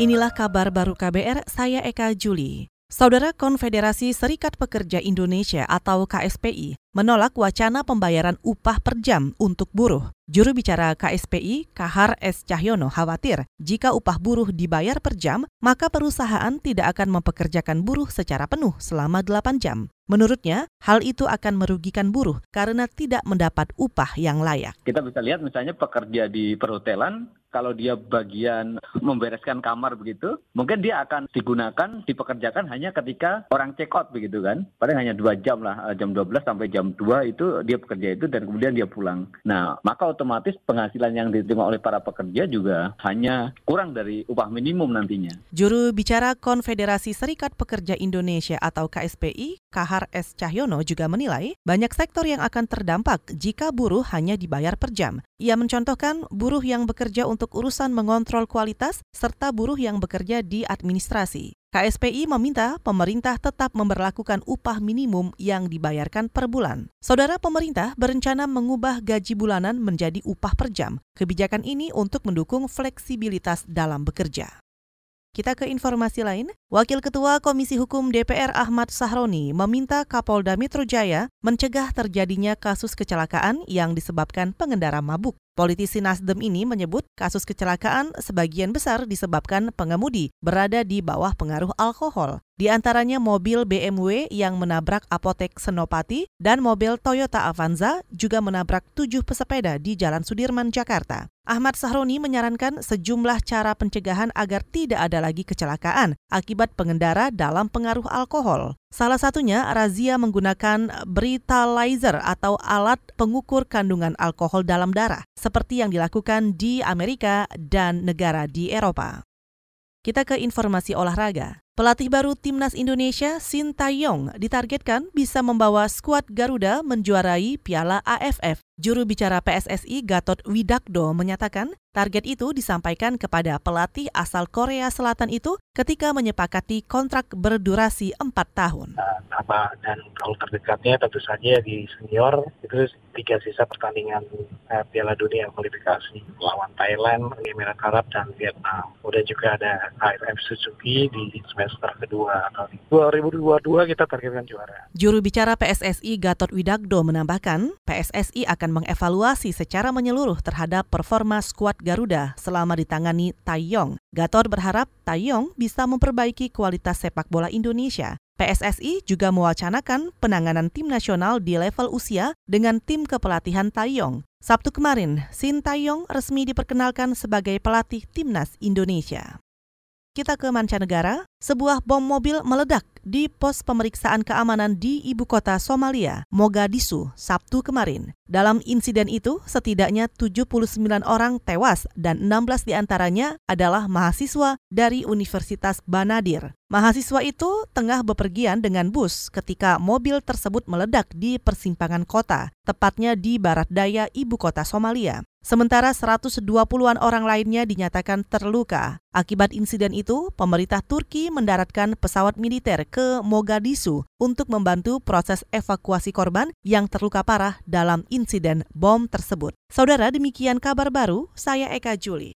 Inilah kabar baru KBR, saya Eka Juli. Saudara Konfederasi Serikat Pekerja Indonesia atau KSPI menolak wacana pembayaran upah per jam untuk buruh. Juru bicara KSPI, Kahar S. Cahyono khawatir jika upah buruh dibayar per jam, maka perusahaan tidak akan mempekerjakan buruh secara penuh selama 8 jam. Menurutnya, hal itu akan merugikan buruh karena tidak mendapat upah yang layak. Kita bisa lihat misalnya pekerja di perhotelan kalau dia bagian membereskan kamar begitu, mungkin dia akan digunakan, dipekerjakan hanya ketika orang check out begitu kan. Paling hanya dua jam lah, eh, jam 12 sampai jam 2 itu dia bekerja itu dan kemudian dia pulang. Nah, maka otomatis penghasilan yang diterima oleh para pekerja juga hanya kurang dari upah minimum nantinya. Juru bicara Konfederasi Serikat Pekerja Indonesia atau KSPI, Kahar S. Cahyono juga menilai banyak sektor yang akan terdampak jika buruh hanya dibayar per jam. Ia mencontohkan buruh yang bekerja untuk urusan mengontrol kualitas serta buruh yang bekerja di administrasi. KSPI meminta pemerintah tetap memperlakukan upah minimum yang dibayarkan per bulan. Saudara pemerintah berencana mengubah gaji bulanan menjadi upah per jam. Kebijakan ini untuk mendukung fleksibilitas dalam bekerja. Kita ke informasi lain. Wakil Ketua Komisi Hukum DPR Ahmad Sahroni meminta Kapolda Metro Jaya mencegah terjadinya kasus kecelakaan yang disebabkan pengendara mabuk. Politisi Nasdem ini menyebut kasus kecelakaan sebagian besar disebabkan pengemudi berada di bawah pengaruh alkohol. Di antaranya mobil BMW yang menabrak apotek Senopati dan mobil Toyota Avanza juga menabrak tujuh pesepeda di Jalan Sudirman, Jakarta. Ahmad Sahroni menyarankan sejumlah cara pencegahan agar tidak ada lagi kecelakaan akibat pengendara dalam pengaruh alkohol. Salah satunya razia menggunakan breathalyzer atau alat pengukur kandungan alkohol dalam darah, seperti yang dilakukan di Amerika dan negara di Eropa. Kita ke informasi olahraga. Pelatih baru timnas Indonesia, Shin Taeyong, ditargetkan bisa membawa skuad Garuda menjuarai Piala AFF. Juru bicara PSSI Gatot Widakdo menyatakan target itu disampaikan kepada pelatih asal Korea Selatan itu ketika menyepakati kontrak berdurasi empat tahun. Nama dan kalau terdekatnya tentu saja di senior itu tiga sisa pertandingan uh, Piala Dunia kualifikasi lawan Thailand, Emirat Arab dan Vietnam. Kemudian juga ada AFF Suzuki di semester kedua di 2022 kita targetkan juara. Juru bicara PSSI Gatot Widakdo menambahkan, PSSI akan mengevaluasi secara menyeluruh terhadap performa skuad Garuda selama ditangani Taeyong. Gatot berharap Taeyong bisa memperbaiki kualitas sepak bola Indonesia. PSSI juga mewacanakan penanganan tim nasional di level usia dengan tim kepelatihan Taeyong. Sabtu kemarin, Sin Taeyong resmi diperkenalkan sebagai pelatih timnas Indonesia. Kita ke mancanegara, sebuah bom mobil meledak di pos pemeriksaan keamanan di ibu kota Somalia, Mogadishu, Sabtu kemarin. Dalam insiden itu, setidaknya 79 orang tewas dan 16 di antaranya adalah mahasiswa dari Universitas Banadir. Mahasiswa itu tengah bepergian dengan bus ketika mobil tersebut meledak di persimpangan kota, tepatnya di barat daya ibu kota Somalia. Sementara 120-an orang lainnya dinyatakan terluka. Akibat insiden itu, pemerintah Turki mendaratkan pesawat militer ke Mogadishu untuk membantu proses evakuasi korban yang terluka parah dalam insiden bom tersebut. Saudara, demikian kabar baru, saya Eka Juli.